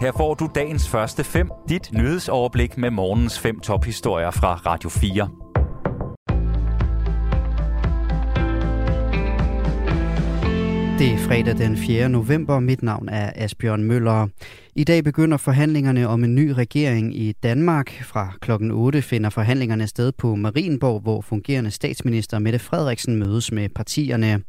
Her får du dagens første fem, dit nyhedsoverblik med morgens fem tophistorier fra Radio 4. Det er fredag den 4. november. Mit navn er Asbjørn Møller. I dag begynder forhandlingerne om en ny regering i Danmark. Fra klokken 8 finder forhandlingerne sted på Marienborg, hvor fungerende statsminister Mette Frederiksen mødes med partierne.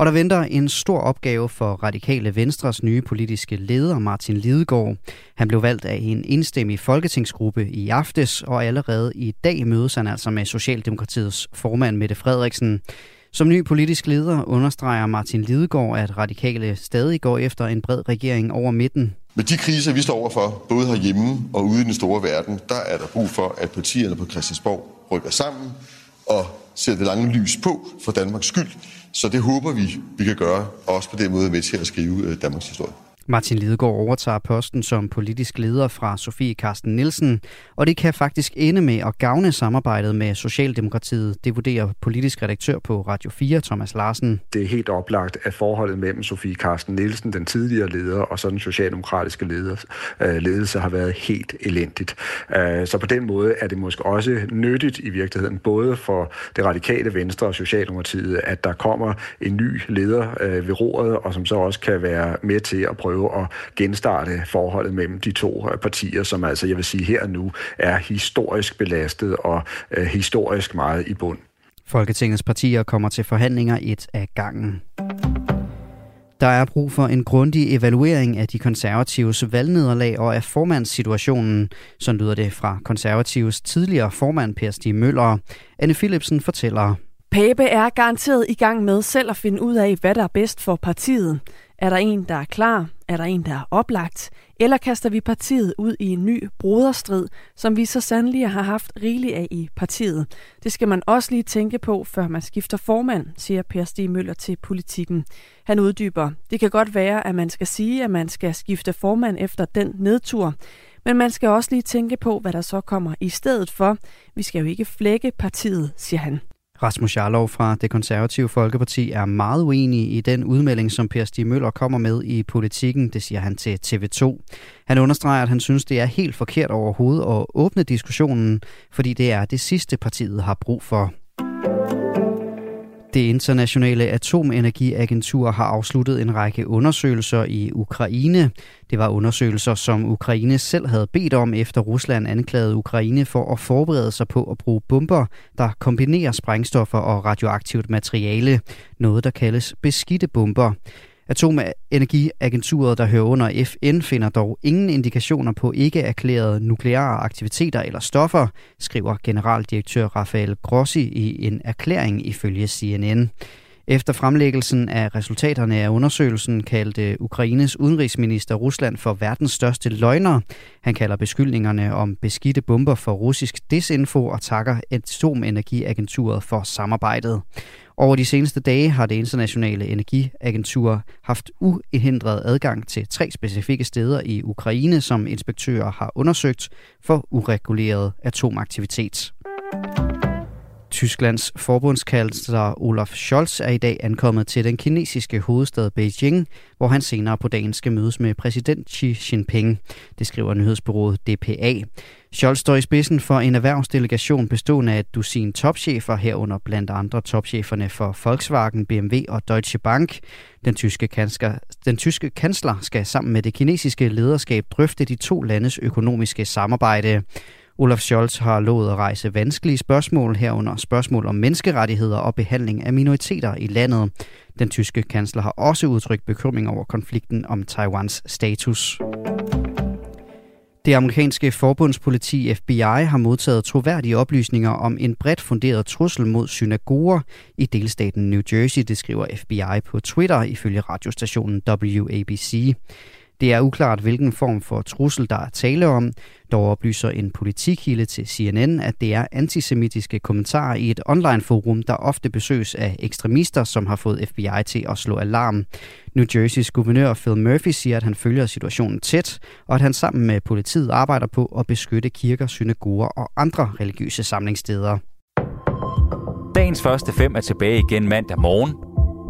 Og der venter en stor opgave for Radikale Venstres nye politiske leder, Martin Lidegaard. Han blev valgt af en enstemmig folketingsgruppe i aftes, og allerede i dag mødes han altså med Socialdemokratiets formand Mette Frederiksen. Som ny politisk leder understreger Martin Lidegaard, at radikale stadig går efter en bred regering over midten. Med de kriser, vi står overfor, både herhjemme og ude i den store verden, der er der brug for, at partierne på Christiansborg rykker sammen og ser det lange lys på for Danmarks skyld. Så det håber vi, vi kan gøre, også på den måde med til at skrive øh, Danmarks historie. Martin Lidegaard overtager posten som politisk leder fra Sofie Karsten Nielsen, og det kan faktisk ende med at gavne samarbejdet med Socialdemokratiet. Det vurderer politisk redaktør på Radio 4, Thomas Larsen. Det er helt oplagt, at forholdet mellem Sofie Karsten Nielsen, den tidligere leder, og så den socialdemokratiske leder, øh, ledelse har været helt elendigt. Øh, så på den måde er det måske også nyttigt i virkeligheden, både for det radikale Venstre og Socialdemokratiet, at der kommer en ny leder øh, ved roret, og som så også kan være med til at prøve prøve at genstarte forholdet mellem de to øh, partier, som altså, jeg vil sige, her og nu er historisk belastet og øh, historisk meget i bund. Folketingets partier kommer til forhandlinger et af gangen. Der er brug for en grundig evaluering af de konservatives valgnederlag og af formandssituationen. Så lyder det fra konservatives tidligere formand Per Stig Møller. Anne Philipsen fortæller. Pape er garanteret i gang med selv at finde ud af, hvad der er bedst for partiet. Er der en, der er klar? Er der en, der er oplagt? Eller kaster vi partiet ud i en ny broderstrid, som vi så sandelig har haft rigeligt af i partiet? Det skal man også lige tænke på, før man skifter formand, siger Per Stig Møller til politikken. Han uddyber, det kan godt være, at man skal sige, at man skal skifte formand efter den nedtur, men man skal også lige tænke på, hvad der så kommer i stedet for. Vi skal jo ikke flække partiet, siger han. Rasmus Jarlov fra det konservative Folkeparti er meget uenig i den udmelding, som Per Stig Møller kommer med i politikken, det siger han til TV2. Han understreger, at han synes, det er helt forkert overhovedet at åbne diskussionen, fordi det er det sidste partiet har brug for. Det internationale atomenergiagentur har afsluttet en række undersøgelser i Ukraine. Det var undersøgelser, som Ukraine selv havde bedt om, efter Rusland anklagede Ukraine for at forberede sig på at bruge bomber, der kombinerer sprængstoffer og radioaktivt materiale. Noget, der kaldes beskidte bomber. Atomenergiagenturet, der hører under FN, finder dog ingen indikationer på ikke erklærede nukleare aktiviteter eller stoffer, skriver generaldirektør Rafael Grossi i en erklæring ifølge CNN. Efter fremlæggelsen af resultaterne af undersøgelsen kaldte Ukraines udenrigsminister Rusland for verdens største løgner. Han kalder beskyldningerne om beskidte bomber for russisk desinfo og takker Atomenergiagenturet for samarbejdet. Over de seneste dage har det internationale energiagentur haft uhindret adgang til tre specifikke steder i Ukraine, som inspektører har undersøgt for ureguleret atomaktivitet. Tysklands forbundskansler Olaf Scholz er i dag ankommet til den kinesiske hovedstad Beijing, hvor han senere på dagen skal mødes med præsident Xi Jinping. Det skriver nyhedsbureauet DPA. Scholz står i spidsen for en erhvervsdelegation bestående af et dusin topchefer herunder blandt andre topcheferne for Volkswagen, BMW og Deutsche Bank. Den tyske, kansler, den tyske kansler skal sammen med det kinesiske lederskab drøfte de to landes økonomiske samarbejde. Olaf Scholz har lovet at rejse vanskelige spørgsmål herunder spørgsmål om menneskerettigheder og behandling af minoriteter i landet. Den tyske kansler har også udtrykt bekymring over konflikten om Taiwans status. Det amerikanske forbundspoliti FBI har modtaget troværdige oplysninger om en bredt funderet trussel mod synagoger i delstaten New Jersey, det skriver FBI på Twitter ifølge radiostationen WABC. Det er uklart, hvilken form for trussel, der er tale om. Dog oplyser en politikilde til CNN, at det er antisemitiske kommentarer i et online-forum, der ofte besøges af ekstremister, som har fået FBI til at slå alarm. New Jerseys guvernør Phil Murphy siger, at han følger situationen tæt, og at han sammen med politiet arbejder på at beskytte kirker, synagoger og andre religiøse samlingssteder. Dagens første fem er tilbage igen mandag morgen.